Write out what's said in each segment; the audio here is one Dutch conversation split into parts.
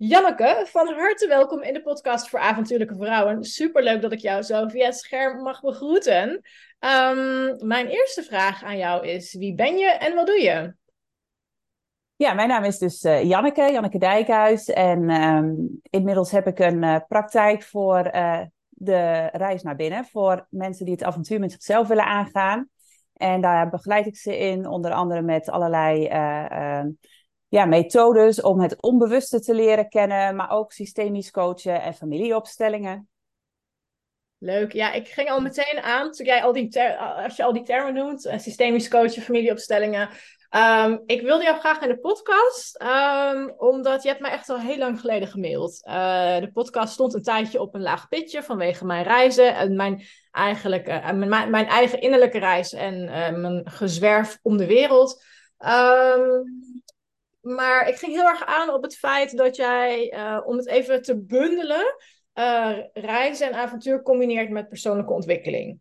Janneke, van harte welkom in de podcast voor avontuurlijke vrouwen. Superleuk dat ik jou zo via het scherm mag begroeten. Ehm, mijn eerste vraag aan jou is: wie ben je en wat doe je? Ja, mijn naam is dus uh, Janneke, Janneke Dijkhuis. En ehm, inmiddels heb ik een uh, praktijk voor uh, de reis naar binnen. Voor mensen die het avontuur met zichzelf willen aangaan. En daar begeleid ik ze in, onder andere met allerlei ehm, ja, methodes om het onbewuste te leren kennen, maar ook systemisch coachen en familieopstellingen. Leuk. Ja, ik ging al meteen aan, toen jij al die als je al die termen noemt, uh, systemisch coachen, familieopstellingen. Um, ik wilde jou graag in de podcast, um, omdat je hebt mij echt al heel lang geleden gemaild. Uh, de podcast stond een tijdje op een laag pitje vanwege mijn reizen en mijn, uh, mijn, mijn, eigen innerlijke reis en mijn gezwerf om de wereld. Um, maar ik ging heel erg aan op het feit dat jij, uh, om het even te bundelen, uh, reizen en avontuur combineert met persoonlijke ontwikkeling.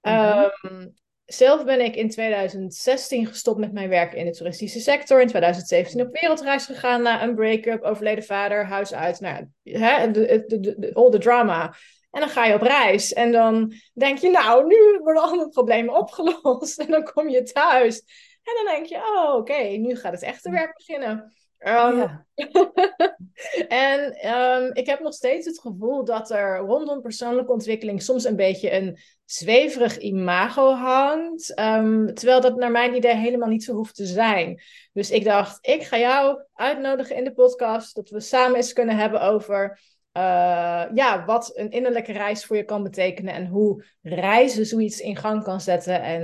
Mm um, zelf ben ik in 2016 gestopt met mijn werk in de toeristische sector. In 2017 op wereldreis gegaan na een break-up, overleden vader, huis uit. Nou, hè, de, de, de, all the drama. En dan ga je op reis. En dan denk je, nou, nu worden alle problemen opgelost. En dan kom je thuis. En dan denk je, oh, oké, nu gaat het echte werk beginnen. Um, ja. en um, ik heb nog steeds het gevoel dat er rondom persoonlijke ontwikkeling soms een beetje een zweverig imago hangt. Um, terwijl dat naar mijn idee helemaal niet zo hoeft te zijn. Dus ik dacht, ik ga jou uitnodigen in de podcast. Dat we samen eens kunnen hebben over uh, ja, wat een innerlijke reis voor je kan betekenen en hoe reizen zoiets in gang kan zetten. En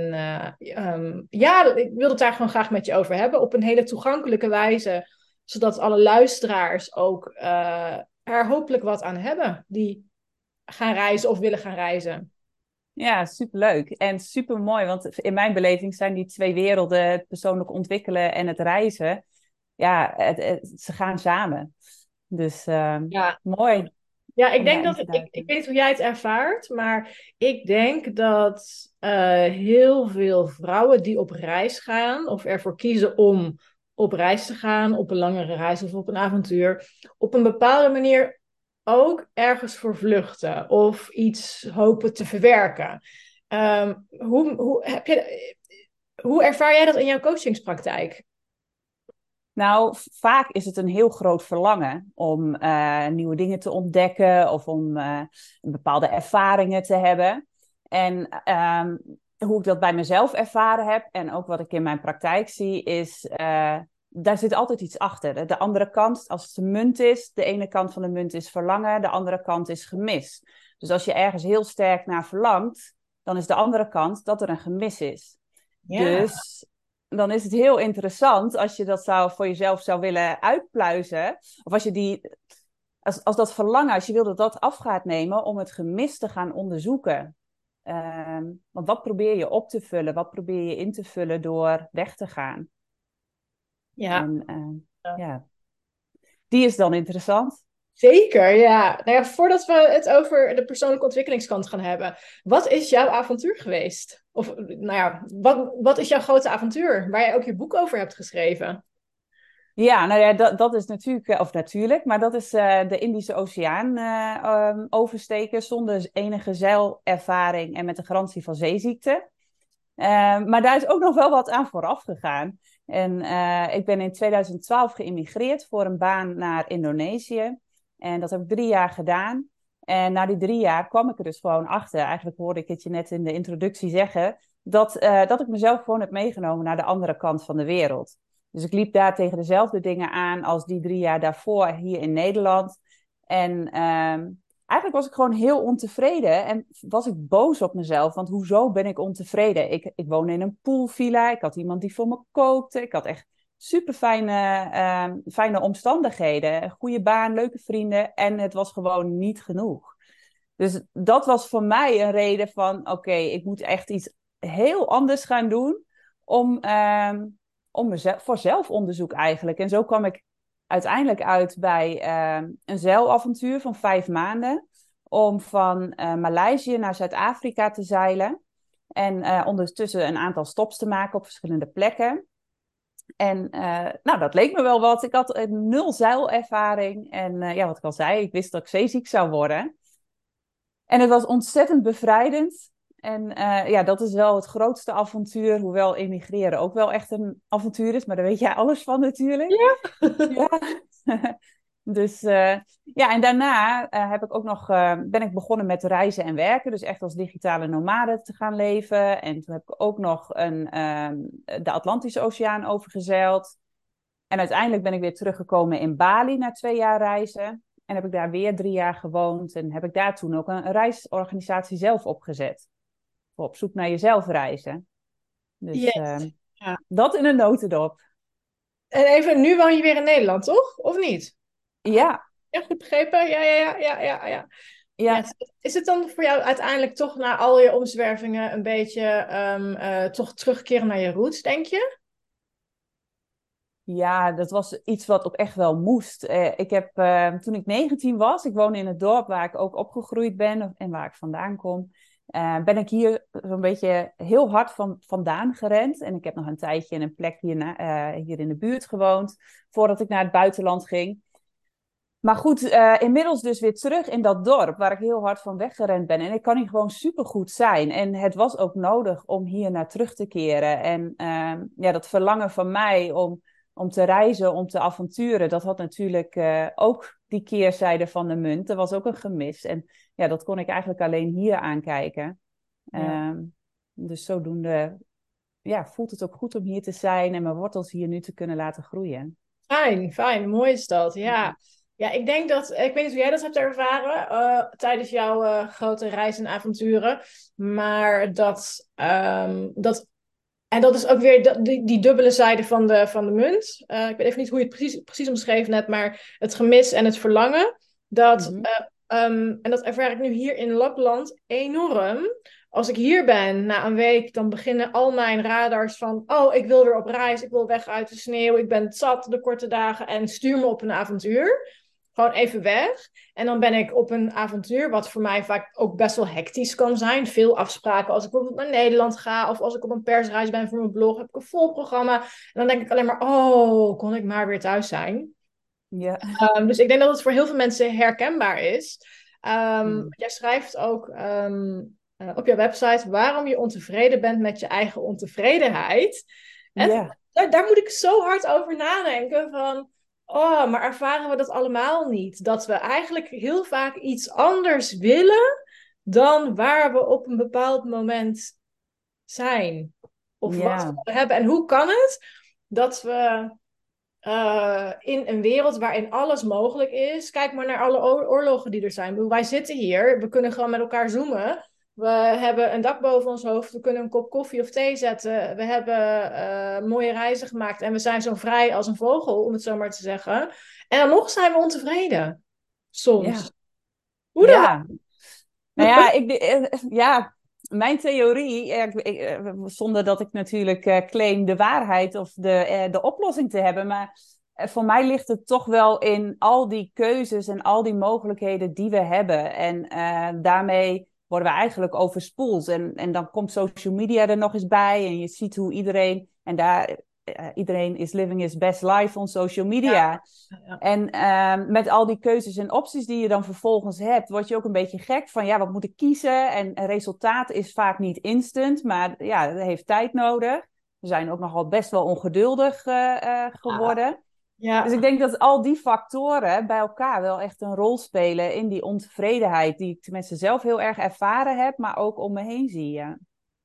uh, um, ja, ik wil het daar gewoon graag met je over hebben op een hele toegankelijke wijze, zodat alle luisteraars ook uh, er hopelijk wat aan hebben die gaan reizen of willen gaan reizen. Ja, superleuk en super mooi, want in mijn beleving zijn die twee werelden, het persoonlijk ontwikkelen en het reizen, ja, het, ze gaan samen. Dus uh, ja. mooi. Ja, ik denk dat, ik, ik weet niet hoe jij het ervaart, maar ik denk dat uh, heel veel vrouwen die op reis gaan of ervoor kiezen om op reis te gaan, op een langere reis of op een avontuur, op een bepaalde manier ook ergens voor vluchten of iets hopen te verwerken. Um, hoe, hoe, heb je, hoe ervaar jij dat in jouw coachingspraktijk? Nou, vaak is het een heel groot verlangen om uh, nieuwe dingen te ontdekken of om uh, bepaalde ervaringen te hebben. En um, hoe ik dat bij mezelf ervaren heb en ook wat ik in mijn praktijk zie, is uh, daar zit altijd iets achter. De andere kant, als het een munt is, de ene kant van de munt is verlangen, de andere kant is gemis. Dus als je ergens heel sterk naar verlangt, dan is de andere kant dat er een gemis is. Ja. Dus dan is het heel interessant als je dat zou, voor jezelf zou willen uitpluizen. Of als je die, als, als dat verlangen, als je wil dat dat af gaat nemen, om het gemis te gaan onderzoeken. Um, want wat probeer je op te vullen? Wat probeer je in te vullen door weg te gaan? Ja. En, uh, ja. ja. Die is dan interessant. Zeker, ja. Nou ja, voordat we het over de persoonlijke ontwikkelingskant gaan hebben. Wat is jouw avontuur geweest? Of, nou ja, wat, wat is jouw grote avontuur waar jij ook je boek over hebt geschreven? Ja, nou ja, dat, dat is natuurlijk, eh, of natuurlijk, maar dat is uh, de Indische Oceaan uh, um, oversteken zonder enige zeilervaring en met de garantie van zeeziekte. Uh, maar daar is ook nog wel wat aan vooraf gegaan. En ik ben in 2012 geïmigreerd voor een baan naar Indonesië. En dat heb ik drie jaar gedaan. En na die drie jaar kwam ik er dus gewoon achter. Eigenlijk hoorde ik het je net in de introductie zeggen. Dat, uh, dat ik mezelf gewoon heb meegenomen naar de andere kant van de wereld. Dus ik liep daar tegen dezelfde dingen aan als die drie jaar daarvoor hier in Nederland. En uh, eigenlijk was ik gewoon heel ontevreden. En was ik boos op mezelf. Want hoezo ben ik ontevreden? Ik, ik woonde in een poolvilla. Ik had iemand die voor me kookte. Ik had echt super fijne, uh, fijne omstandigheden. Goede baan, leuke vrienden. En het was gewoon niet genoeg. Dus dat was voor mij een reden van: oké, ik moet echt iets heel anders gaan doen. Om, uh, om mezelf, voor zelfonderzoek eigenlijk. En zo kwam ik uiteindelijk uit bij uh, een zeilavontuur van vijf maanden. Om van uh, Maleisië naar Zuid-Afrika te zeilen. En uh, ondertussen een aantal stops te maken op verschillende plekken. En nou, dat leek me wel wat. Ik had een nul zeilervaring. En ja, wat ik al zei, ik wist dat ik zeeziek zou worden. En het was ontzettend bevrijdend. En ja, dat is wel het grootste avontuur. Hoewel emigreren ook wel echt een avontuur is. Maar daar weet jij alles van natuurlijk. Ja. ja. Dus uh, ja, en daarna uh, heb ik ook nog, uh, ben ik begonnen met reizen en werken. Dus echt als digitale nomade te gaan leven. En toen heb ik ook nog een, de Atlantische Oceaan overgezeild. En uiteindelijk ben ik weer teruggekomen in Bali na twee jaar reizen. En heb ik daar weer drie jaar gewoond. En heb ik daar toen ook een reisorganisatie zelf opgezet. Voor op zoek naar jezelf reizen. Dus yes. ja. dat in een notendop. En even, nu woon je weer in Nederland, toch? Of niet? Ja. Ja, goed begrepen. Ja, ja, ja, ja, ja. ja. ja. Is het dan voor jou uiteindelijk toch na al je omzwervingen een beetje um, uh, toch terugkeren naar je roots, denk je? Ja, dat was iets wat ook echt wel moest. Uh, ik heb, uh, toen ik 19 was, ik woon in het dorp waar ik ook opgegroeid ben en waar ik vandaan kom, uh, ben ik hier zo'n beetje heel hard van, vandaan gerend. En ik heb nog een tijdje in een plek hier, hier in de buurt gewoond, voordat ik naar het buitenland ging. Maar goed, uh, inmiddels dus weer terug in dat dorp waar ik heel hard van weggerend ben. En ik kan hier gewoon supergoed zijn. En het was ook nodig om hier naar terug te keren. En uh, ja, dat verlangen van mij om, om te reizen, om te avonturen, dat had natuurlijk uh, ook die keerzijde van de munt. Er was ook een gemis. En ja, dat kon ik eigenlijk alleen hier aankijken. Ja. Ehm, dus zodoende ja, voelt het ook goed om hier te zijn en mijn wortels hier nu te kunnen laten groeien. Fijn, fijn. Mooi is dat, ja. Ja, ik denk dat, ik weet niet hoe jij dat hebt ervaren uh, tijdens jouw uh, grote reis en avonturen, maar dat, um, dat, en dat is ook weer die, die dubbele zijde van de, van de munt. Uh, ik weet even niet hoe je het precies, precies omschreven hebt, maar het gemis en het verlangen. Dat, mm -hmm. um, en dat ervaar ik nu hier in Lapland enorm. Als ik hier ben na een week, dan beginnen al mijn radars van: Oh, ik wil weer op reis, ik wil weg uit de sneeuw, ik ben zat de korte dagen en stuur me op een avontuur gewoon even weg. En dan ben ik op een avontuur, wat voor mij vaak ook best wel hectisch kan zijn. Veel afspraken als ik bijvoorbeeld naar Nederland ga of als ik op een persreis ben voor mijn blog, heb ik een vol programma. En dan denk ik alleen maar, oh, kon ik maar weer thuis zijn. Ja. Um, dus ik denk dat het voor heel veel mensen herkenbaar is. Um, mm. Jij schrijft ook um, uh, op jouw website waarom je ontevreden bent met je eigen ontevredenheid. En yeah. daar, daar moet ik zo hard over nadenken van Oh, maar ervaren we dat allemaal niet? Dat we eigenlijk heel vaak iets anders willen dan waar we op een bepaald moment zijn. Of ja. wat we hebben. En hoe kan het dat we uh, in een wereld waarin alles mogelijk is. Kijk maar naar alle oorlogen die er zijn. Wij zitten hier, we kunnen gewoon met elkaar zoomen. We hebben een dak boven ons hoofd. We kunnen een kop koffie of thee zetten. We hebben uh, mooie reizen gemaakt. En we zijn zo vrij als een vogel, om het zo maar te zeggen. En dan nog zijn we ontevreden. Soms. Ja. Hoe dan? Ja. Nou ja, ik, eh, ja, mijn theorie, eh, zonder dat ik natuurlijk claim de waarheid of de, de oplossing te hebben, maar voor mij ligt het toch wel in al die keuzes en al die mogelijkheden die we hebben. En uh, daarmee worden we eigenlijk overspoeld. En, en dan komt social media er nog eens bij. En je ziet hoe iedereen. En daar. Uh, iedereen is living his best life on social media. Ja. Ja. En uh, met al die keuzes en opties die je dan vervolgens hebt, word je ook een beetje gek van ja, wat moet ik kiezen? En resultaat is vaak niet instant, maar ja, dat heeft tijd nodig. We zijn ook nogal best wel ongeduldig uh, geworden. Ja. Dus ik denk dat al die factoren bij elkaar wel echt een rol spelen in die ontevredenheid, die ik tenminste zelf heel erg ervaren heb, maar ook om me heen zie. Ja,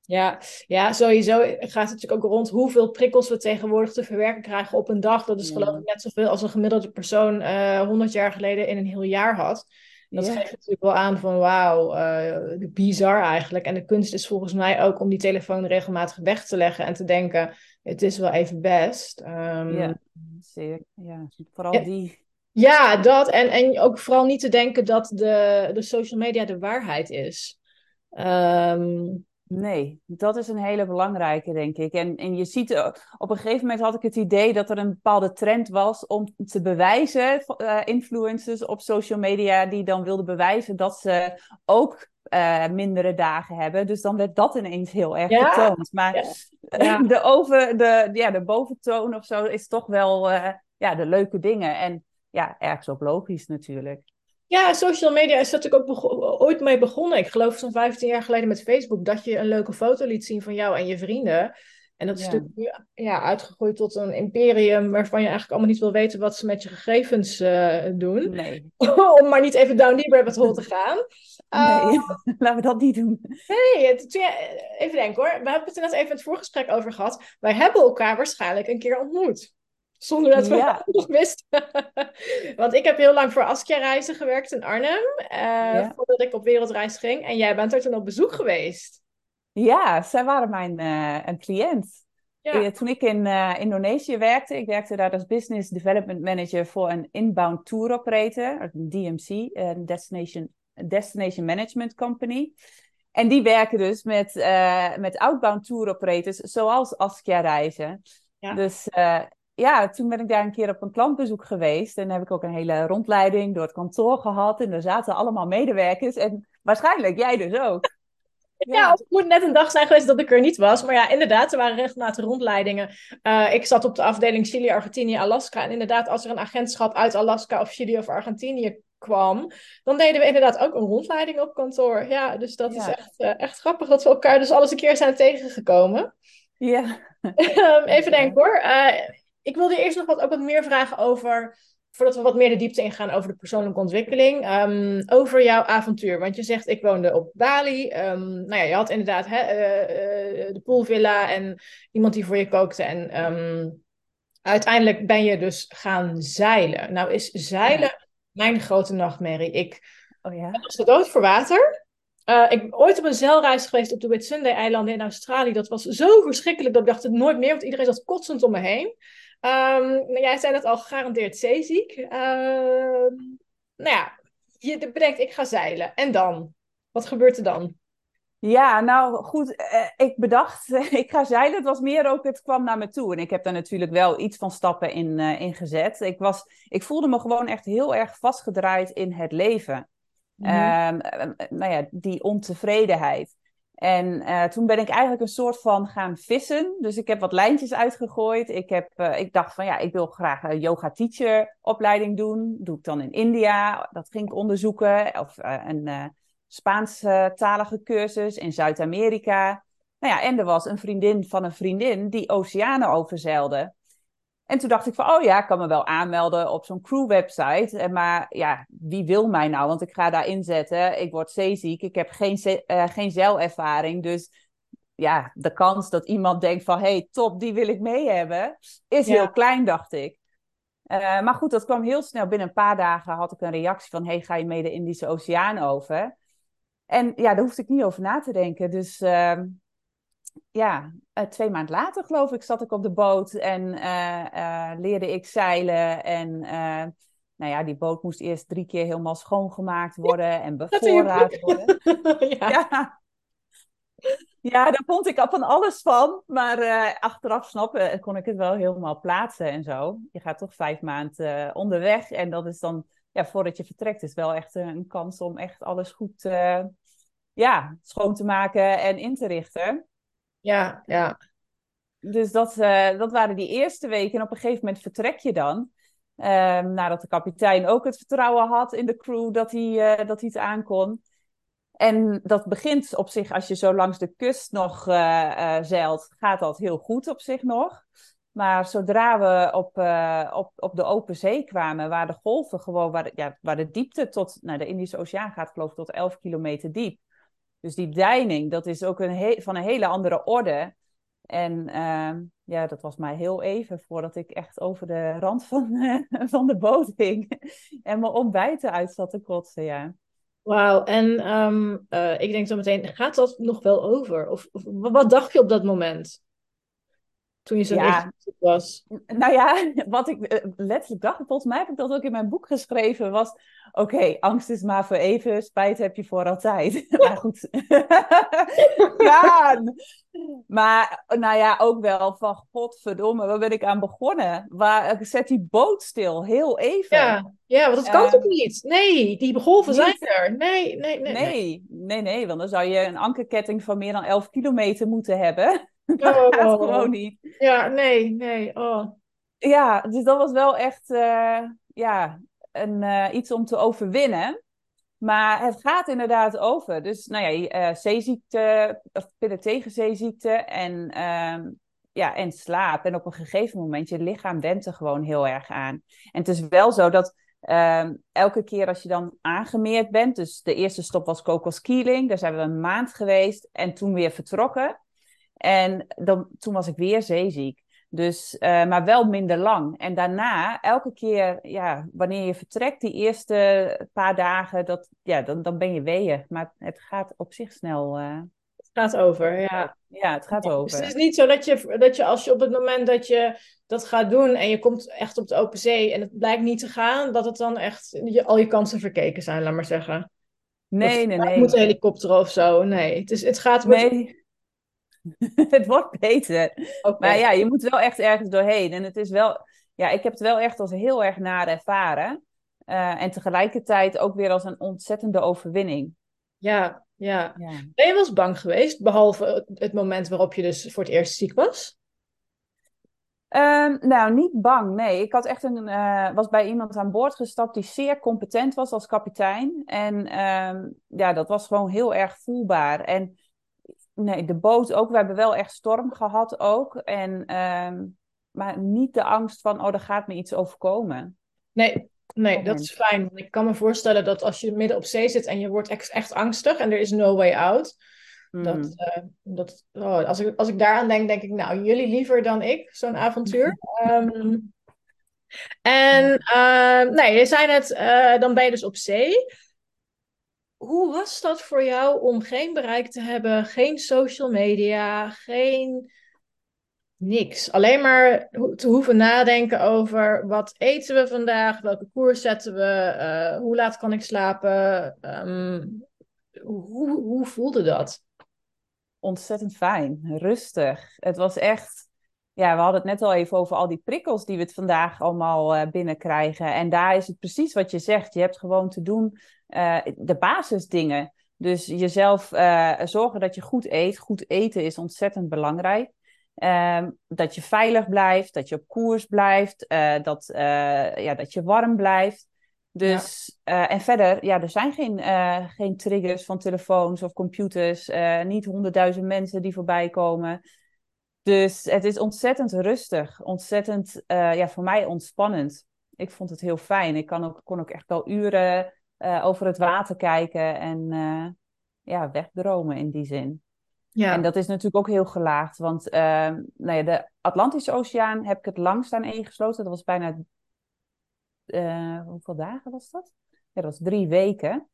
ja, ja sowieso gaat het natuurlijk ook rond hoeveel prikkels we tegenwoordig te verwerken krijgen op een dag. Dat is ja. geloof ik net zoveel als een gemiddelde persoon uh, 100 jaar geleden in een heel jaar had. Dat ja. geeft natuurlijk wel aan van wauw, uh, bizar eigenlijk. En de kunst is volgens mij ook om die telefoon regelmatig weg te leggen en te denken, het is wel even best. Um, ja, zeer. Ja, vooral ja, die. Ja, dat. En, en ook vooral niet te denken dat de, de social media de waarheid is. Um, Nee, dat is een hele belangrijke, denk ik. En, en je ziet, op een gegeven moment had ik het idee dat er een bepaalde trend was om te bewijzen, uh, influencers op social media, die dan wilden bewijzen dat ze ook uh, mindere dagen hebben. Dus dan werd dat ineens heel erg ja, getoond. Maar ja. Ja. De, over, de, ja, de boventoon of zo is toch wel eh, ja, de leuke dingen. En ja, ergens ook logisch natuurlijk. Ja, social media is natuurlijk ook bego- ooit mee begonnen. Ik geloof zo'n 15 jaar geleden met Facebook, dat je een leuke foto liet zien van jou en je vrienden. En dat is Ja. natuurlijk nu ja, uitgegroeid tot een imperium waarvan je eigenlijk allemaal niet wil weten wat ze met je gegevens eh, doen. Nee, Om maar niet even down die rabbit hole te gaan. Uh, nee. laten we dat niet doen. nee, het- jij- even denken hoor. We hebben het er net even in het voorgesprek over gehad. Wij hebben elkaar waarschijnlijk een keer ontmoet. Zonder dat we Ja. het nog wisten. Want ik heb heel lang voor Askia Reizen gewerkt in Arnhem. eh, Ja. Voordat ik op wereldreis ging. En jij bent er toen op bezoek geweest. Ja, zij waren mijn eh, een cliënt. Ja. Eh, Toen ik in Indonesië werkte, ik werkte daar als Business Development Manager voor een inbound tour operator, een DMC, een Destination, Destination Management Company. En die werken dus met, met outbound tour operators, zoals Askia Reizen. Ja. Dus ja, toen ben ik daar een keer op een klantbezoek geweest. En heb ik ook een hele rondleiding door het kantoor gehad. En er zaten allemaal medewerkers. En waarschijnlijk jij dus ook. Ja, het moet net een dag zijn geweest dat ik er niet was. Maar ja, inderdaad, er waren regelmatig rondleidingen. Eh, ik zat op de afdeling Chili, Argentinië, Alaska. En inderdaad, als er een agentschap uit Alaska of Chili of Argentinië kwam, dan deden we inderdaad ook een rondleiding op kantoor. Ja, dus dat is echt, eh, echt grappig dat we elkaar dus alles een keer zijn tegengekomen. Ja. Ehm, Even denken hoor. Eh, ik wilde eerst nog wat, ook wat meer vragen over, voordat we wat meer de diepte ingaan over de persoonlijke ontwikkeling, ehm, over jouw avontuur. Want je zegt, ik woonde op Bali. Ehm, nou ja, je had inderdaad hè, eh, eh, de poolvilla en iemand die voor je kookte. En ehm, uiteindelijk ben je dus gaan zeilen. Nou is zeilen mijn grote nachtmerrie. Ik Oh ja. als de dood voor water. Eh, ik ben ooit op een zeilreis geweest op de Whitsunday-eilanden in Australië. Dat was zo verschrikkelijk dat ik dacht het nooit meer, want iedereen zat kotsend om me heen. Ehm, nou, jij zei dat al, gegarandeerd zeeziek. Ehm, nou ja, je bedenkt, ik ga zeilen. En dan? Wat gebeurt er dan? Ja, nou goed, eh, ik bedacht, ik ga zeilen. Het was meer ook, het kwam naar me toe. En ik heb daar natuurlijk wel iets van stappen in, in gezet. Ik, was, ik voelde me gewoon echt heel erg vastgedraaid in het leven. Ehm, eh, nou ja, die ontevredenheid. En eh, toen ben ik eigenlijk een soort van gaan vissen. Dus ik heb wat lijntjes uitgegooid. Ik, heb, eh, ik dacht van ja, ik wil graag een yoga teacher opleiding doen. Doe ik dan in India. Dat ging ik onderzoeken. Of eh, een Spaanstalige cursus in Zuid-Amerika. Nou ja, en er was een vriendin van een vriendin die oceanen overzeilde. En toen dacht ik van, oh ja, ik kan me wel aanmelden op zo'n crew-website. En Maar ja, wie wil mij nou? Want ik ga daar inzetten. Ik word zeeziek. Ik heb geen, eh, geen zeilervaring. Dus ja, de kans dat iemand denkt van, hey, top, die wil ik mee hebben, is Ja. heel klein, dacht ik. Eh, maar goed, dat kwam heel snel. Binnen een paar dagen had ik een reactie van, hey, ga je mee de Indische Oceaan over? En ja, daar hoefde ik niet over na te denken. Dus ehm, ja, eh, twee maanden later geloof ik zat ik op de boot en eh, eh, leerde ik zeilen. En nou ja, die boot moest eerst drie keer helemaal schoongemaakt worden en bevoorraad worden. ja. Ja. Ja, daar vond ik al van alles van. Maar achteraf snappen kon ik het wel helemaal plaatsen en zo. Je gaat toch vijf maanden onderweg. En dat is dan, ja, voordat je vertrekt, is wel echt een kans om echt alles goed ja, schoon te maken en in te richten. Ja, ja. Dus dat, eh, dat waren die eerste weken. En op een gegeven moment vertrek je dan. Ehm, nadat de kapitein ook het vertrouwen had in de crew dat hij, eh, dat hij het aankon. En dat begint op zich, als je zo langs de kust nog eh, zeilt, gaat dat heel goed op zich nog. Maar zodra we op, op, op de open zee kwamen, waar de golven gewoon, waar de, ja, waar de diepte tot, nou, de Indische Oceaan gaat geloof ik tot 11 kilometer diep. Dus die deining, dat is ook een van een hele andere orde. En ehm, ja, dat was mij heel even voordat ik echt over de rand van, van de boot ging. En mijn ontbijten uit zat te kotsen, ja. Wauw, en ehm, eh, ik denk zo meteen, gaat dat nog wel over? Of wat dacht je op dat moment? Toen je zo Ja. echt was. Nou ja, wat ik eh, letterlijk dacht, volgens mij heb ik dat ook in mijn boek geschreven, was: oké, angst is maar voor even, spijt heb je voor altijd. maar goed. ja, maar nou ja, ook wel van: godverdomme, waar ben ik aan begonnen? Waar, zet die boot stil, heel even. Ja, ja, want dat kan Eh, toch niet? Nee, die golven zijn er. Nee, nee, nee. nee. Nee, nee, nee, want dan zou je een ankerketting van meer dan 11 kilometer moeten hebben. Oh. dat gaat gewoon niet. Ja, nee, nee. Oh. Ja, dus dat was wel echt uh, ja, een, uh, iets om te overwinnen. Maar het gaat inderdaad over. Dus nou ja, uh, zeeziekte, of pillen tegen zeeziekte en, uh, ja, en slaap. En op een gegeven moment, je lichaam went er gewoon heel erg aan. En het is wel zo dat uh, elke keer als je dan aangemeerd bent, dus de eerste stop was kokoskieling, daar zijn we een maand geweest en toen weer vertrokken. En dan, toen was ik weer zeeziek. Dus, uh, maar wel minder lang. En daarna, elke keer, ja, wanneer je vertrekt, die eerste paar dagen, dat, ja, dan, dan ben je weeën. Maar het gaat op zich snel. Uh... Het gaat over, ja. Ja, het gaat over. Dus het is niet zo dat je, dat je als je op het moment dat je dat gaat doen en je komt echt op de open zee en het blijkt niet te gaan, dat het dan echt je, al je kansen verkeken zijn, laat maar zeggen. Nee, nee, nee. moet een helikopter of zo. Nee, het, is, het gaat. Nee. het wordt beter. Okay. Maar ja, je moet wel echt ergens doorheen. En het is wel, ja, ik heb het wel echt als heel erg naar ervaren. Uh, en tegelijkertijd ook weer als een ontzettende overwinning. Ja, ja, ja. Ben je wel eens bang geweest, behalve het moment waarop je dus voor het eerst ziek was? Um, nou, niet bang, nee. Ik had echt een, uh, was bij iemand aan boord gestapt die zeer competent was als kapitein. En um, ja, dat was gewoon heel erg voelbaar. En nee, de boot ook. We hebben wel echt storm gehad ook. En, um, maar niet de angst van, oh, er gaat me iets overkomen. Nee, nee, dat is fijn. Ik kan me voorstellen dat als je midden op zee zit en je wordt echt, echt angstig en er is no way out. Mm. Dat, uh, dat, oh, als, ik, als ik daaraan denk, denk ik, nou, jullie liever dan ik, zo'n avontuur. um, en uh, nee, je zei net, uh, dan ben je dus op zee hoe was dat voor jou om geen bereik te hebben, geen social media, geen niks? Alleen maar te hoeven nadenken over wat eten we vandaag, welke koers zetten we, uh, hoe laat kan ik slapen? Um, hoe, hoe voelde dat? Ontzettend fijn, rustig. Het was echt ja, we hadden het net al even over al die prikkels die we het vandaag allemaal uh, binnenkrijgen. En daar is het precies wat je zegt. Je hebt gewoon te doen uh, de basisdingen. Dus jezelf uh, zorgen dat je goed eet. Goed eten is ontzettend belangrijk. Ehm, dat je veilig blijft, dat je op koers blijft, dat, ja, dat je warm blijft. Dus, ja. en verder, ja, er zijn geen, geen triggers van telefoons of computers. niet honderdduizend mensen die voorbij komen. Dus het is ontzettend rustig, ontzettend, ja, voor mij ontspannend. Ik vond het heel fijn. Ik kan ook, kon ook echt wel uren uh, over het water kijken en uh, ja, wegdromen in die zin. Ja. En dat is natuurlijk ook heel gelaagd, want nou ja, de Atlantische Oceaan heb ik het langst aan ingesloten. Dat was bijna, hoeveel dagen was dat? Ja, dat was drie weken.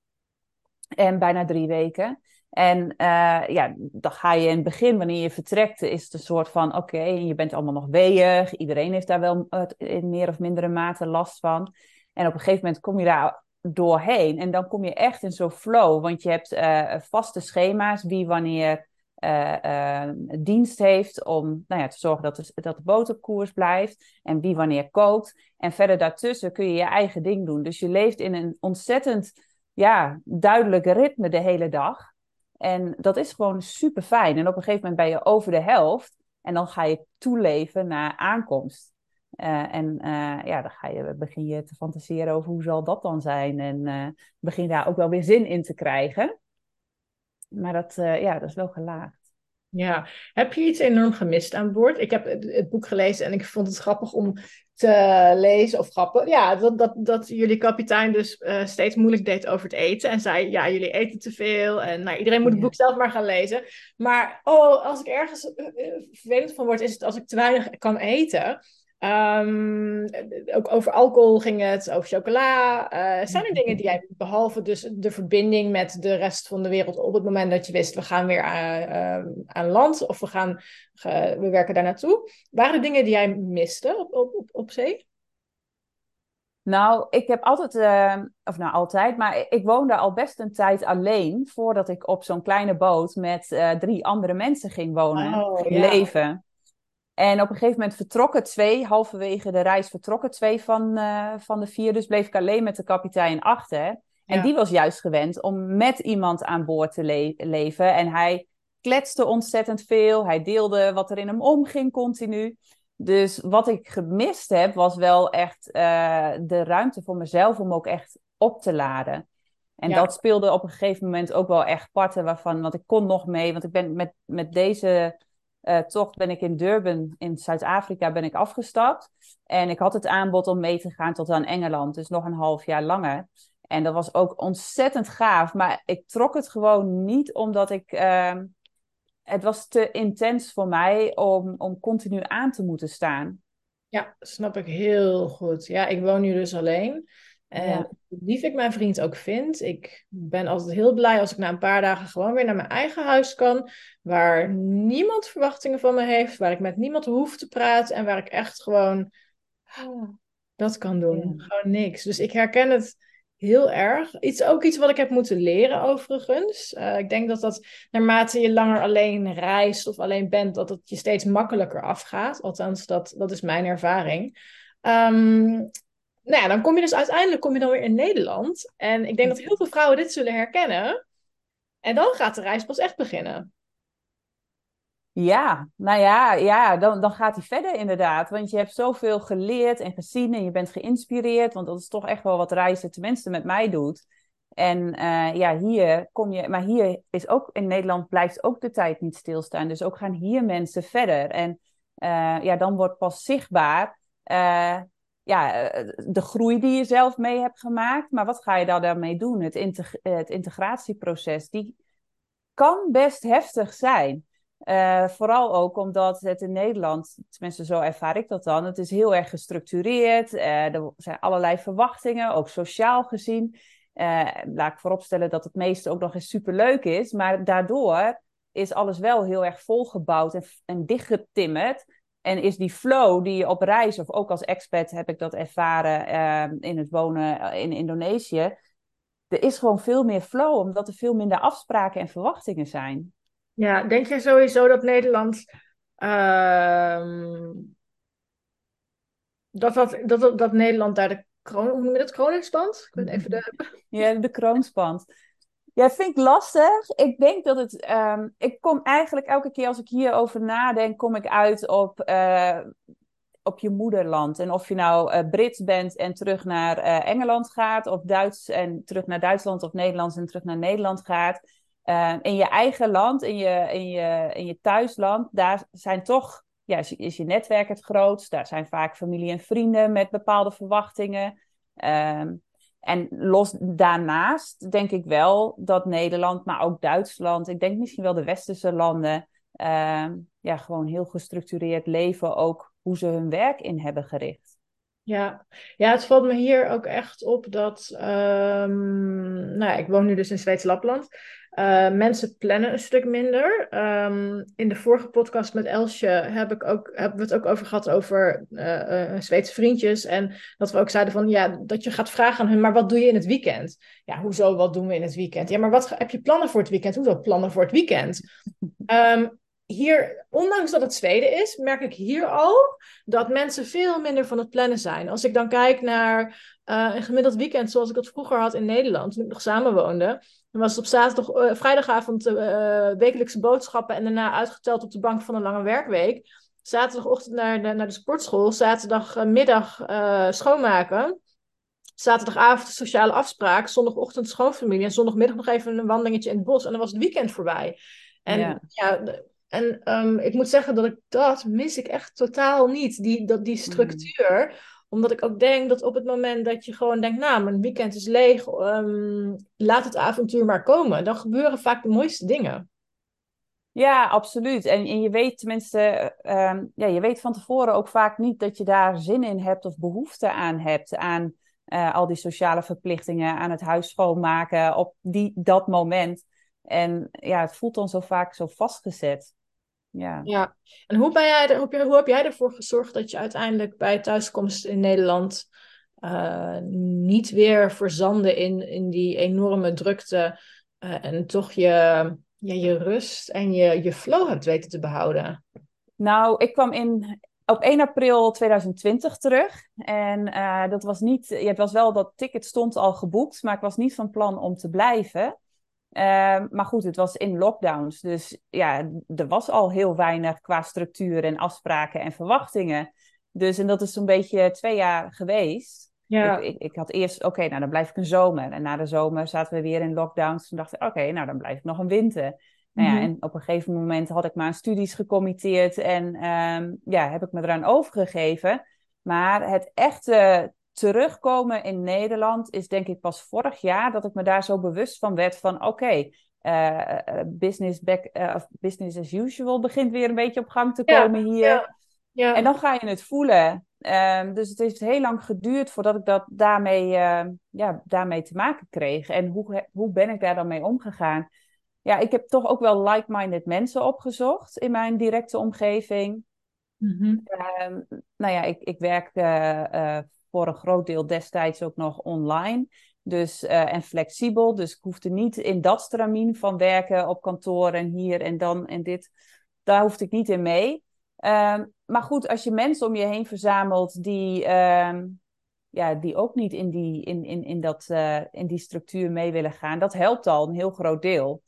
En bijna drie weken. En uh, ja, dan ga je in het begin, wanneer je vertrekt, is het een soort van: oké, okay, je bent allemaal nog weeig. Iedereen heeft daar wel in meer of mindere mate last van. En op een gegeven moment kom je daar doorheen. En dan kom je echt in zo'n flow. Want je hebt uh, vaste schema's, wie wanneer uh, dienst heeft om nou ja, te zorgen dat de, dat boot op koers blijft. En wie wanneer kookt. En verder daartussen kun je je eigen ding doen. Dus je leeft in een ontzettend ja, duidelijke ritme de hele dag. En dat is gewoon super fijn. En op een gegeven moment ben je over de helft. En dan ga je toeleven naar aankomst. Uh, en uh, ja, dan ga je, begin je te fantaseren over hoe zal dat dan zijn. En uh, begin daar ook wel weer zin in te krijgen. Maar dat, ja, dat is wel gelaagd. Ja, heb je iets enorm gemist aan boord? Ik heb het, boek gelezen en ik vond het grappig om te lezen, of grappig, ja, dat, dat, dat jullie kapitein dus uh, steeds moeilijk deed over het eten. En zei, ja, jullie eten te veel. En nou, iedereen moet het boek zelf maar gaan lezen. Maar, oh, als ik ergens uh, vervelend van word, is het als ik te weinig kan eten. Um, ook over alcohol ging het, over chocola. Uh, zijn er dingen die jij, behalve dus de verbinding met de rest van de wereld, op het moment dat je wist, we gaan weer aan, uh, aan land of we, gaan, uh, we werken daar naartoe, waren er dingen die jij miste op, op, op, op zee? Nou, ik heb altijd, uh, of nou altijd, maar ik woonde al best een tijd alleen voordat ik op zo'n kleine boot met uh, drie andere mensen ging wonen, oh, ging ja. leven. En op een gegeven moment vertrokken twee, halverwege de reis vertrokken twee van, uh, van de vier. Dus bleef ik alleen met de kapitein achter. En ja. die was juist gewend om met iemand aan boord te le leven. En hij kletste ontzettend veel. Hij deelde wat er in hem omging continu. Dus wat ik gemist heb, was wel echt uh, de ruimte voor mezelf om ook echt op te laden. En dat speelde op een gegeven moment ook wel echt parten waarvan, want ik kon nog mee, want ik ben met, met deze uh, tocht ben ik in Durban in Zuid-Afrika ben ik afgestapt. En ik had het aanbod om mee te gaan tot aan Engeland, dus nog een half jaar langer. En dat was ook ontzettend gaaf, maar ik trok het gewoon niet omdat ik. Uh, het was te intens voor mij om, om continu aan te moeten staan. Ja, snap ik heel goed. Ja, ik woon nu dus alleen. En ja. lief ik mijn vriend ook vind. Ik ben altijd heel blij als ik na een paar dagen gewoon weer naar mijn eigen huis kan. Waar niemand verwachtingen van me heeft. Waar ik met niemand hoef te praten. En waar ik echt gewoon dat kan doen. Gewoon niks. Dus ik herken het heel erg. Iets, ook iets wat ik heb moeten leren overigens. Uh, ik denk dat dat naarmate je langer alleen reist of alleen bent, dat het je steeds makkelijker afgaat. Althans, dat, dat is mijn ervaring. Um, nou ja, dan kom je dus uiteindelijk kom je dan weer in Nederland. En ik denk dat heel veel vrouwen dit zullen herkennen. En dan gaat de reis pas echt beginnen. Ja, nou ja, ja dan, dan gaat hij verder inderdaad. Want je hebt zoveel geleerd en gezien en je bent geïnspireerd. Want dat is toch echt wel wat reizen tenminste met mij doet. En uh, ja, hier kom je, maar hier is ook in Nederland blijft ook de tijd niet stilstaan. Dus ook gaan hier mensen verder. En uh, ja, dan wordt pas zichtbaar uh, ja, eh, de groei die je zelf mee hebt gemaakt. Maar wat ga je daar daarmee doen? Het, het integratieproces, die kan best heftig zijn. Uh, vooral ook omdat het in Nederland, tenminste zo ervaar ik dat dan, het is heel erg gestructureerd. Er zijn allerlei verwachtingen, ook sociaal gezien. Laat ik vooropstellen dat het meeste ook nog eens superleuk is, maar daardoor is alles wel heel erg volgebouwd en, en dichtgetimmerd. En is die flow die je op reis, of ook als expat heb ik dat ervaren uh, in het wonen eh, in Indonesië. Er is gewoon veel meer flow, omdat er veel minder afspraken en verwachtingen zijn. Ja, denk je sowieso dat Nederland. Uh, dat, dat, dat, dat Nederland daar de kroon, hoe noem je dat? Ik weet even de... Ja, de kroonspand. Ja, vind ik lastig. Ik denk dat het. Ehm, ik kom eigenlijk elke keer als ik hierover nadenk, kom ik uit op, uh, op je moederland. En of je nou uh, Brits bent en terug naar uh, Engeland gaat, of Duits en terug naar Duitsland, of Nederlands en terug naar Nederland gaat. in je eigen land, in je, in, je, in je thuisland, daar zijn toch. Ja, is, je netwerk het grootst. Daar zijn vaak familie en vrienden met bepaalde verwachtingen. Um, en los daarnaast denk ik wel dat Nederland, maar ook Duitsland, ik denk misschien wel de westerse landen, uh, ja, gewoon heel gestructureerd leven, ook hoe ze hun werk in hebben gericht. Ja, ja het valt me hier ook echt op dat, um, nou ja, ik woon nu dus in Zweeds Lapland. Uh, mensen plannen een stuk minder. Um, in de vorige podcast met Elsje heb ik ook, hebben we het ook over gehad over uh, uh, Zweedse vriendjes. En dat we ook zeiden van ja, dat je gaat vragen aan hun, maar wat doe je in het weekend? Ja, hoezo, wat doen we in het weekend? Ja, maar wat heb je plannen voor het weekend? Hoezo plannen voor het weekend? Um, hier, ondanks dat het Zweden is, merk ik hier al dat mensen veel minder van het plannen zijn. Als ik dan kijk naar uh, een gemiddeld weekend zoals ik het vroeger had in Nederland, toen ik nog samen woonde. Dan was het op zaterdag, uh, vrijdagavond uh, wekelijkse boodschappen en daarna uitgeteld op de bank van een lange werkweek. Zaterdagochtend naar de, naar de sportschool, zaterdagmiddag schoonmaken. Zaterdagavond sociale afspraak, zondagochtend schoonfamilie en zondagmiddag nog even een wandelingetje in het bos en dan was het weekend voorbij. En ja, ja en um, ik moet zeggen dat ik dat mis ik echt totaal niet, die, dat, die structuur. Mm. Omdat ik ook denk dat op het moment dat je gewoon denkt, nou, mijn weekend is leeg, um, laat het avontuur maar komen. Dan gebeuren vaak de mooiste dingen. Ja, absoluut. En, en je weet tenminste, um, ja, je weet van tevoren ook vaak niet dat je daar zin in hebt of behoefte aan hebt. Aan uh, al die sociale verplichtingen, aan het huis schoonmaken op die, dat moment. En ja, het voelt dan zo vaak zo vastgezet. Ja. ja. En hoe, ben jij, hoe, hoe heb jij ervoor gezorgd dat je uiteindelijk bij thuiskomst in Nederland uh, niet weer verzanden in, in die enorme drukte uh, en toch je, ja, je rust en je, je flow hebt weten te behouden? Nou, ik kwam in, op 1 april 2020 terug. En uh, dat was niet, het was wel dat ticket stond al geboekt, maar ik was niet van plan om te blijven. Ehm, maar goed, het was in lockdowns. Dus ja, er was al heel weinig qua structuur en afspraken en verwachtingen. Dus en dat is zo'n beetje twee jaar geweest. Ja. Ik, ik, ik had eerst, oké, nou dan blijf ik een zomer. En na de zomer zaten we weer in lockdowns. Toen dacht ik, oké, nou dan blijf ik nog een winter. Nou ja, mhm. en op een gegeven moment had ik mijn studies gecommitteerd en ehm, ja, heb ik me eraan overgegeven. Maar het echte terugkomen in Nederland is denk ik pas vorig jaar dat ik me daar zo bewust van werd van oké, eh, eh, business, back, uh, business as usual begint weer een beetje op gang te komen hier. Ja, ja. En dan ga je het voelen. Ehm, dus het heeft heel lang geduurd voordat ik dat daarmee, ja, daarmee te maken kreeg. En hoe, hoe ben ik daar dan mee omgegaan? Ja, ik heb toch ook wel like-minded mensen opgezocht in mijn directe omgeving. Mm nou ja, ik, ik werk voor een groot deel destijds ook nog online. Dus, uh, en flexibel. Dus ik hoefde niet in dat stramien van werken op kantoor en hier en dan en dit. Daar hoefde ik niet in mee. Uh, maar goed, als je mensen om je heen verzamelt die, uh, ja, die ook niet in die, in, in, in, dat, uh, in die structuur mee willen gaan, dat helpt al een heel groot deel.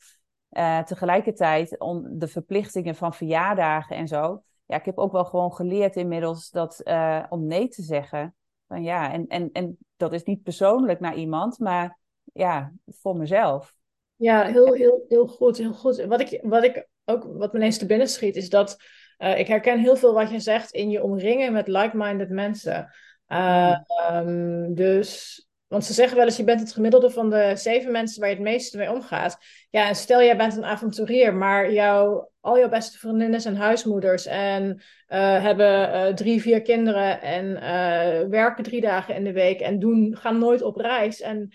Uh, tegelijkertijd, om de verplichtingen van verjaardagen en zo. Ja, ik heb ook wel gewoon geleerd inmiddels dat om nee te zeggen ja, en, en, en dat is niet persoonlijk naar iemand, maar ja, voor mezelf. Ja, heel, heel, heel goed, heel goed. Wat ik, wat ik ook, wat me ineens te binnen schiet, is dat uh, ik herken heel veel wat je zegt in je omringen met like-minded mensen. Uh, um, dus want ze zeggen wel eens, je bent het gemiddelde van de zeven mensen waar je het meeste mee omgaat. Ja, en stel jij bent een avonturier, maar jouw, al jouw beste vriendinnen zijn huismoeders en uh, hebben uh, drie, vier kinderen en uh, werken drie dagen in de week en doen, gaan nooit op reis en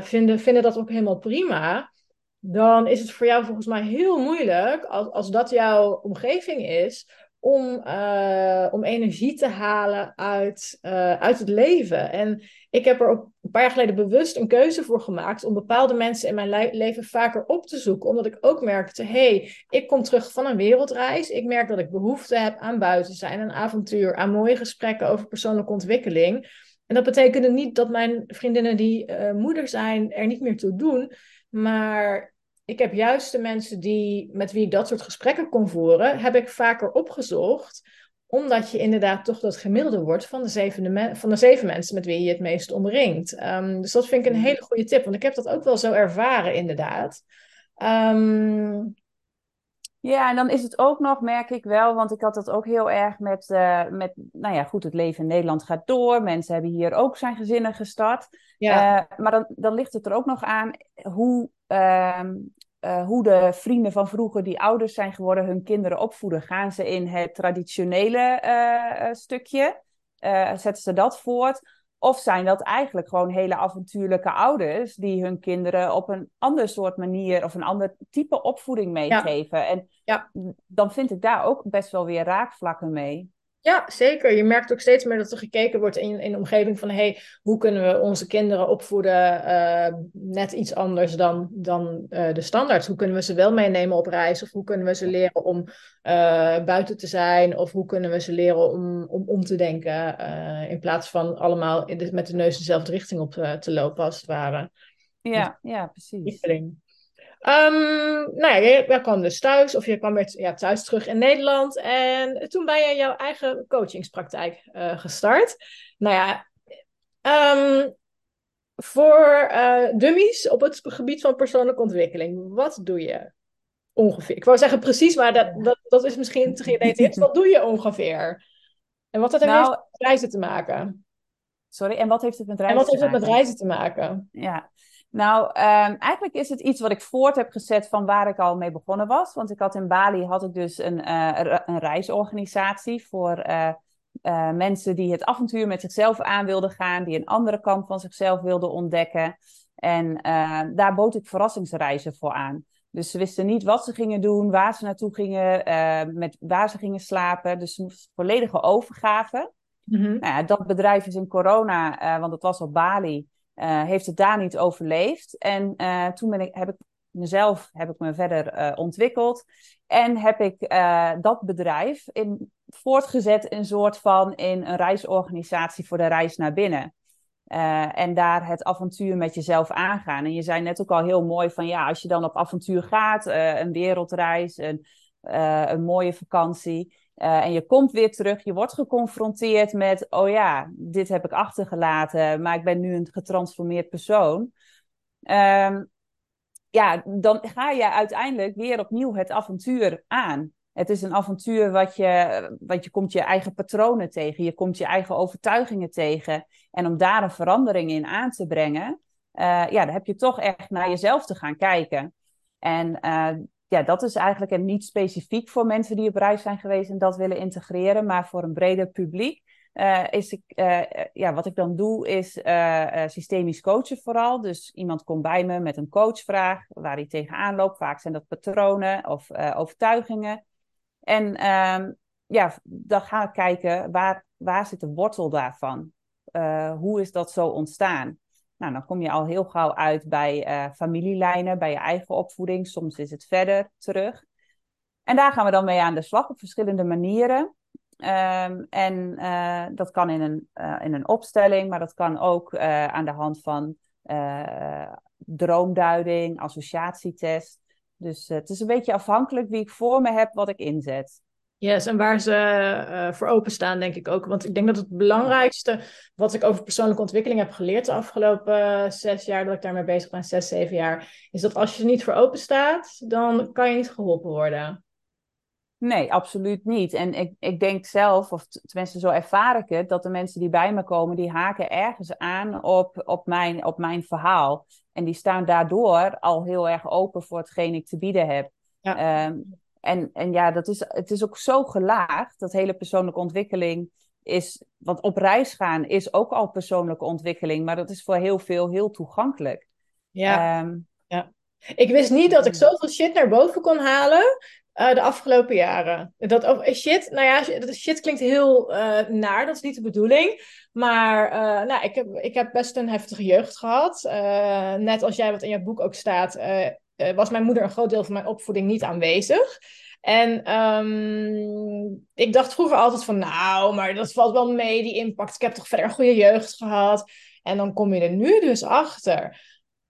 vinden, vinden dat ook helemaal prima. Dan is het voor jou volgens mij heel moeilijk, als, als dat jouw omgeving is, om, uh, om energie te halen uit, uh, uit het leven. En ik heb er ook een paar jaar geleden bewust een keuze voor gemaakt om bepaalde mensen in mijn leven vaker op te zoeken. Omdat ik ook merkte, hey, ik kom terug van een wereldreis. Ik merk dat ik behoefte heb aan buiten zijn, aan avontuur, aan mooie gesprekken over persoonlijke ontwikkeling. En dat betekende niet dat mijn vriendinnen die uh, moeder zijn er niet meer toe doen. Maar ik heb juist de mensen die, met wie ik dat soort gesprekken kon voeren, heb ik vaker opgezocht. Omdat je inderdaad toch dat gemiddelde wordt van de, zevende van de zeven mensen met wie je het meest omringt. Um, dus dat vind ik een hele goede tip, want ik heb dat ook wel zo ervaren, inderdaad. Um... Ja, en dan is het ook nog, merk ik wel, want ik had dat ook heel erg met, uh, met nou ja, goed, het leven in Nederland gaat door. Mensen hebben hier ook zijn gezinnen gestart. Ja. Uh, maar dan, dan ligt het er ook nog aan hoe Ehm, eh, hoe de vrienden van vroeger die ouders zijn geworden hun kinderen opvoeden. Gaan ze in het traditionele stukje? zetten ze dat voort? Of zijn dat eigenlijk gewoon hele avontuurlijke ouders die hun kinderen op een ander soort manier of een ander type opvoeding meegeven? En ja. dan vind ik daar ook best wel weer raakvlakken mee. Ja, zeker. Je merkt ook steeds meer dat er gekeken wordt in, in de omgeving van hey, hoe kunnen we onze kinderen opvoeden uh, net iets anders dan, dan uh, de standaard. Hoe kunnen we ze wel meenemen op reis? Of hoe kunnen we ze leren om uh, buiten te zijn? Of hoe kunnen we ze leren om, om, om te denken? in plaats van allemaal de, met de neus dezelfde richting op te lopen, als het ware. Ja, ja precies. Um, nou ja, je, kwam dus thuis, of je kwam weer ja, thuis terug in Nederland. En toen ben je jouw eigen coachingspraktijk uh, gestart. Nou ja, um, voor uh, dummies op het gebied van persoonlijke ontwikkeling, wat doe je ongeveer? Ik wou zeggen precies, maar dat, dat, dat is misschien te geïnteresseerd. Wat doe je ongeveer? En wat heeft het nou, met reizen te maken? Sorry, en wat heeft het met reizen te maken? En wat heeft het met reizen te maken? Ja, nou, um, eigenlijk is het iets wat ik voort heb gezet van waar ik al mee begonnen was. Want ik had in Bali had ik dus een, uh, een reisorganisatie voor uh, uh, mensen die het avontuur met zichzelf aan wilden gaan, die een andere kant van zichzelf wilden ontdekken. En daar bood ik verrassingsreizen voor aan. Dus ze wisten niet wat ze gingen doen, waar ze naartoe gingen, met waar ze gingen slapen. Dus volledige overgave. Mm -hmm. nou ja, dat bedrijf is in corona, want het was op Bali. Uh, heeft het daar niet overleefd. En uh, toen ben ik, heb ik mezelf heb ik me verder uh, ontwikkeld. En heb ik dat bedrijf in, voortgezet een soort van in een reisorganisatie voor de reis naar binnen. En daar het avontuur met jezelf aangaan. En je zei net ook al heel mooi van ja, als je dan op avontuur gaat, een wereldreis, een, een mooie vakantie. En je komt weer terug, je wordt geconfronteerd met, oh ja, dit heb ik achtergelaten, maar ik ben nu een getransformeerd persoon. Um, ja, dan ga je uiteindelijk weer opnieuw het avontuur aan. Het is een avontuur wat je, wat je komt je eigen patronen tegen, je komt je eigen overtuigingen tegen. En om daar een verandering in aan te brengen, uh, ja, dan heb je toch echt naar jezelf te gaan kijken. En uh, ja, dat is eigenlijk niet specifiek voor mensen die op reis zijn geweest en dat willen integreren, maar voor een breder publiek. Uh, is ik, uh, ja, wat ik dan doe is systemisch coachen vooral. Dus iemand komt bij me met een coachvraag waar hij tegenaan loopt. Vaak zijn dat patronen of overtuigingen. En ehm, ja, dan ga ik kijken waar, waar zit de wortel daarvan? hoe is dat zo ontstaan? Nou, dan kom je al heel gauw uit bij familielijnen, bij je eigen opvoeding. Soms is het verder terug. En daar gaan we dan mee aan de slag op verschillende manieren. Um, en uh, dat kan in een, uh, in een opstelling, maar dat kan ook aan de hand van droomduiding, associatietest. Dus het is een beetje afhankelijk wie ik voor me heb, wat ik inzet. Yes, en waar ze voor openstaan, denk ik ook. Want ik denk dat het belangrijkste wat ik over persoonlijke ontwikkeling heb geleerd de afgelopen zes jaar dat ik daarmee bezig ben, zes, zeven jaar, is dat als je er niet voor open staat, dan kan je niet geholpen worden. Nee, absoluut niet. En ik, ik denk zelf, of tenminste zo ervaar ik het, dat de mensen die bij me komen, die haken ergens aan op, op, mijn, op mijn verhaal. En die staan daardoor al heel erg open voor hetgeen ik te bieden heb. Ja. Um, en, en ja, dat is, het is ook zo gelaagd, dat hele persoonlijke ontwikkeling is, want op reis gaan is ook al persoonlijke ontwikkeling, maar dat is voor heel veel heel toegankelijk. Ja. Um, ja. Ik wist niet dat ik zoveel shit naar boven kon halen uh, de afgelopen jaren. Dat of eh, shit, nou ja, dat shit klinkt heel uh, naar, dat is niet de bedoeling. Maar uh, nou, ik, heb, ik heb best een heftige jeugd gehad. net als jij wat in je boek ook staat, was mijn moeder een groot deel van mijn opvoeding niet aanwezig. En um, ik dacht vroeger altijd van, nou, maar dat valt wel mee, die impact. Ik heb toch verder een goede jeugd gehad. En dan kom je er nu dus achter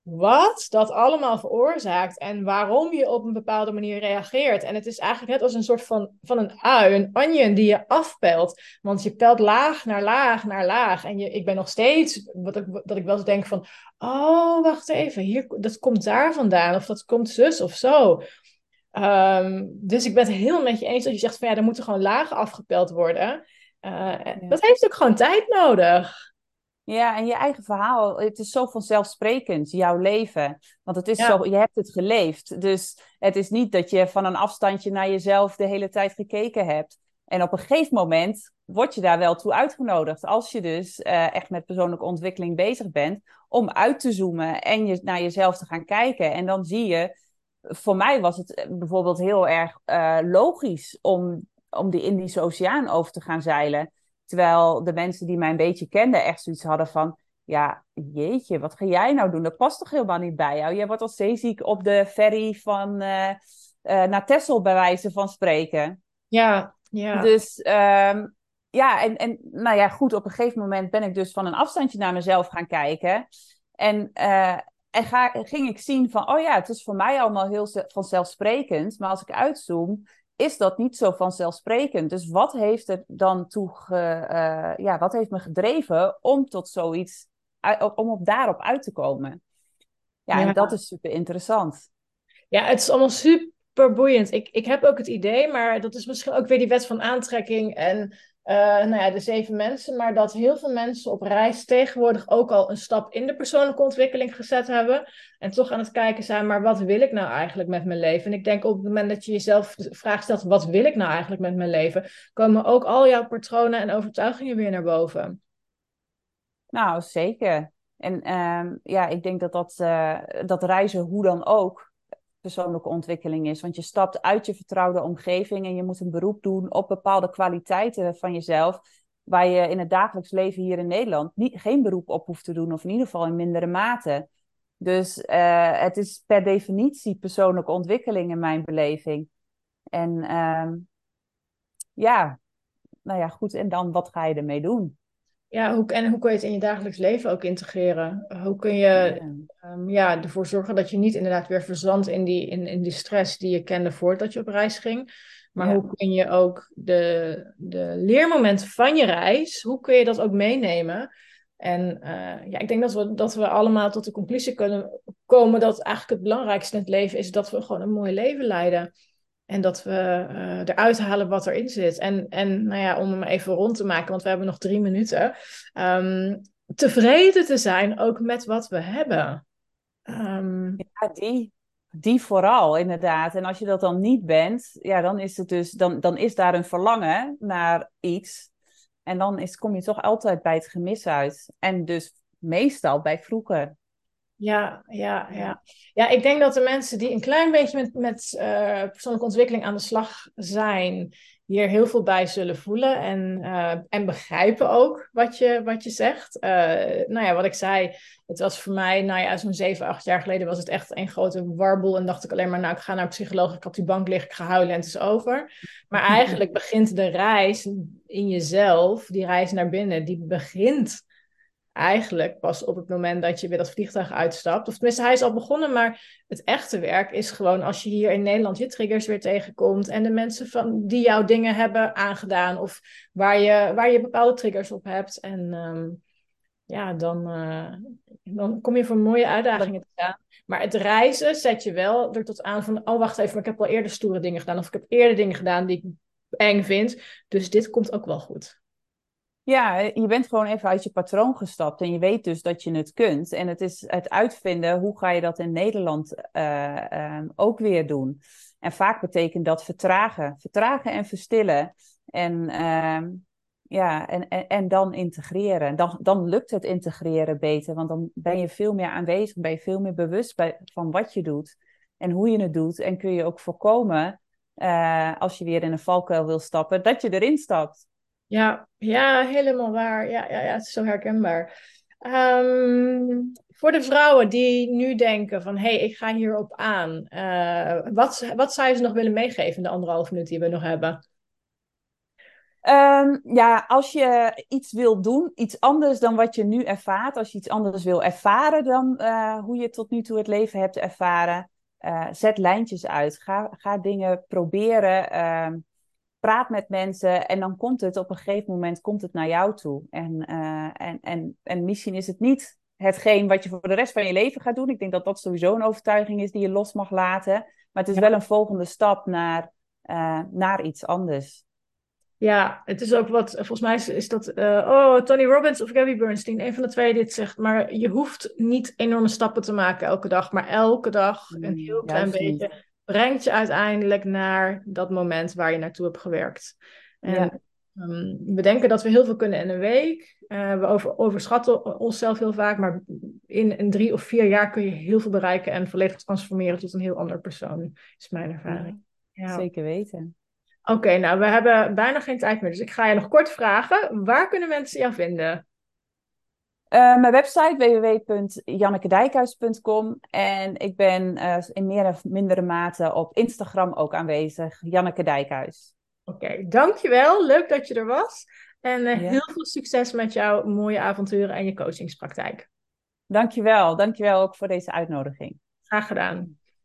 wat dat allemaal veroorzaakt en waarom je op een bepaalde manier reageert. En het is eigenlijk net als een soort van, van een ui, een onion die je afpelt. Want je pelt laag naar laag naar laag. En je, ik ben nog steeds, wat ik, dat ik wel eens denk van, oh, wacht even, hier, dat komt daar vandaan. Of dat komt zus of zo. Um, dus ik ben het heel met je eens dat je zegt van ja, er moeten gewoon lagen afgepeld worden. Uh, ja. Dat heeft ook gewoon tijd nodig. Ja, en je eigen verhaal, het is zo vanzelfsprekend, jouw leven. Want het is zo, je hebt het geleefd. Dus het is niet dat je van een afstandje naar jezelf de hele tijd gekeken hebt. En op een gegeven moment word je daar wel toe uitgenodigd. Als je dus uh, echt met persoonlijke ontwikkeling bezig bent, om uit te zoomen en je, naar jezelf te gaan kijken. En dan zie je, voor mij was het bijvoorbeeld heel erg uh, logisch om, om die Indische Oceaan over te gaan zeilen. Terwijl de mensen die mij een beetje kenden echt zoiets hadden van... Ja, jeetje, wat ga jij nou doen? Dat past toch helemaal niet bij jou? Jij wordt al zeeziek op de ferry van, uh, uh, naar Texel, bij wijze van spreken. Ja, ja. Dus um, ja, en, en nou ja, goed, op een gegeven moment ben ik dus van een afstandje naar mezelf gaan kijken. En, uh, en ga, ging ik zien van, oh ja, het is voor mij allemaal heel vanzelfsprekend. Maar als ik uitzoom, is dat niet zo vanzelfsprekend. Dus wat heeft er dan toe uh, ja, wat heeft me gedreven om tot zoiets, om op daarop uit te komen? Ja, ja, en dat is super interessant. Ja, het is allemaal super boeiend. Ik, ik heb ook het idee, maar dat is misschien ook weer die wet van aantrekking en uh, nou ja, de zeven mensen, maar dat heel veel mensen op reis tegenwoordig ook al een stap in de persoonlijke ontwikkeling gezet hebben. En toch aan het kijken zijn, maar wat wil ik nou eigenlijk met mijn leven? En ik denk op het moment dat je jezelf de vraag stelt, wat wil ik nou eigenlijk met mijn leven? Komen ook al jouw patronen en overtuigingen weer naar boven. Nou, zeker. En uh, ja, ik denk dat dat, uh, dat reizen hoe dan ook persoonlijke ontwikkeling is. Want je stapt uit je vertrouwde omgeving en je moet een beroep doen op bepaalde kwaliteiten van jezelf. Waar je in het dagelijks leven hier in Nederland niet, geen beroep op hoeft te doen, of in ieder geval in mindere mate. Dus uh, het is per definitie persoonlijke ontwikkeling in mijn beleving. En uh, ja, nou ja, goed. En dan wat ga je ermee doen? Ja, hoe, en hoe kun je het in je dagelijks leven ook integreren? Hoe kun je Ja. ehm, ja, ervoor zorgen dat je niet inderdaad weer verzandt in die, in, in die stress die je kende voordat je op reis ging? Maar Ja. hoe kun je ook de, de leermomenten van je reis, hoe kun je dat ook meenemen? En eh, ja, ik denk dat we, dat we allemaal tot de conclusie kunnen komen dat eigenlijk het belangrijkste in het leven is dat we gewoon een mooi leven leiden. En dat we eh, eruit halen wat erin zit. En, en nou ja, om hem even rond te maken, want we hebben nog drie minuten. ehm, tevreden te zijn ook met wat we hebben. Ehm, Ja, die, die vooral, inderdaad. En als je dat dan niet bent, ja, dan is het dus, dan, dan is daar een verlangen naar iets. En dan is, kom je toch altijd bij het gemis uit. En dus meestal bij vroeger. Ja, ja, ja. Ja, ik denk dat de mensen die een klein beetje met, met eh, persoonlijke ontwikkeling aan de slag zijn, hier heel veel bij zullen voelen en, eh, en begrijpen ook wat je, wat je zegt. Eh, nou ja, wat ik zei, het was voor mij, nou ja, zo'n zeven, acht jaar geleden was het echt een grote warboel en dacht ik alleen maar, nou, ik ga naar een psycholoog, ik op die bank liggen, ik ga huilen en het is over. Maar eigenlijk begint de reis in jezelf, die reis naar binnen, die begint eigenlijk pas op het moment dat je weer dat vliegtuig uitstapt. Of tenminste, hij is al begonnen, maar het echte werk is gewoon als je hier in Nederland je triggers weer tegenkomt en de mensen van, die jouw dingen hebben aangedaan of waar je, waar je bepaalde triggers op hebt. En ehm, ja, dan, eh, dan kom je voor mooie uitdagingen te staan. Maar het reizen zet je wel er tot aan van, oh wacht even, maar ik heb al eerder stoere dingen gedaan of ik heb eerder dingen gedaan die ik eng vind. Dus dit komt ook wel goed. Ja, je bent gewoon even uit je patroon gestapt en je weet dus dat je het kunt. En het is het uitvinden, hoe ga je dat in Nederland eh, ehm, ook weer doen? En vaak betekent dat vertragen. Vertragen en verstillen. En, ehm, ja, en, en, en dan integreren. Dan, dan lukt het integreren beter, want dan ben je veel meer aanwezig, ben je veel meer bewust bij, van wat je doet en hoe je het doet. En kun je ook voorkomen, eh, als je weer in een valkuil wil stappen, dat je erin stapt. Ja, ja, helemaal waar. Ja, ja, ja, het is zo herkenbaar. Ehm, voor de vrouwen die nu denken van, hé, hey, ik ga hierop aan. eh, wat, wat zou je ze nog willen meegeven in de anderhalf minuut die we nog hebben? Um, ja, als je iets wil doen, iets anders dan wat je nu ervaart, als je iets anders wil ervaren dan uh, hoe je tot nu toe het leven hebt ervaren, uh, zet lijntjes uit. Ga, ga dingen proberen. Uh, praat met mensen en dan komt het op een gegeven moment komt het naar jou toe. En, uh, en, en, en misschien is het niet hetgeen wat je voor de rest van je leven gaat doen. Ik denk dat dat sowieso een overtuiging is die je los mag laten. Maar het is ja. wel een volgende stap naar, uh, naar iets anders. Ja, het is ook wat, volgens mij is, is dat, uh, oh, Tony Robbins of Gabby Bernstein, een van de twee dit zegt. Maar je hoeft niet enorme stappen te maken elke dag, maar elke dag een heel klein beetje niet. Brengt je uiteindelijk naar dat moment waar je naartoe hebt gewerkt. En ja. um, we denken dat we heel veel kunnen in een week. Uh, we over, overschatten onszelf heel vaak, maar in, in drie of vier jaar kun je heel veel bereiken en volledig transformeren tot een heel ander persoon, is mijn ervaring. Ja, zeker weten. Oké, okay, nou, we hebben bijna geen tijd meer, dus ik ga je nog kort vragen. Waar kunnen mensen jou vinden? Uh, mijn website www.jannekedijkhuis.com en ik ben uh, in meer of mindere mate op Instagram ook aanwezig, Janneke Dijkhuis. Oké, okay, dankjewel. Leuk dat je er was. En uh, ja. heel veel succes met jouw mooie avonturen en je coachingspraktijk. Dankjewel. Dankjewel ook voor deze uitnodiging. Graag gedaan.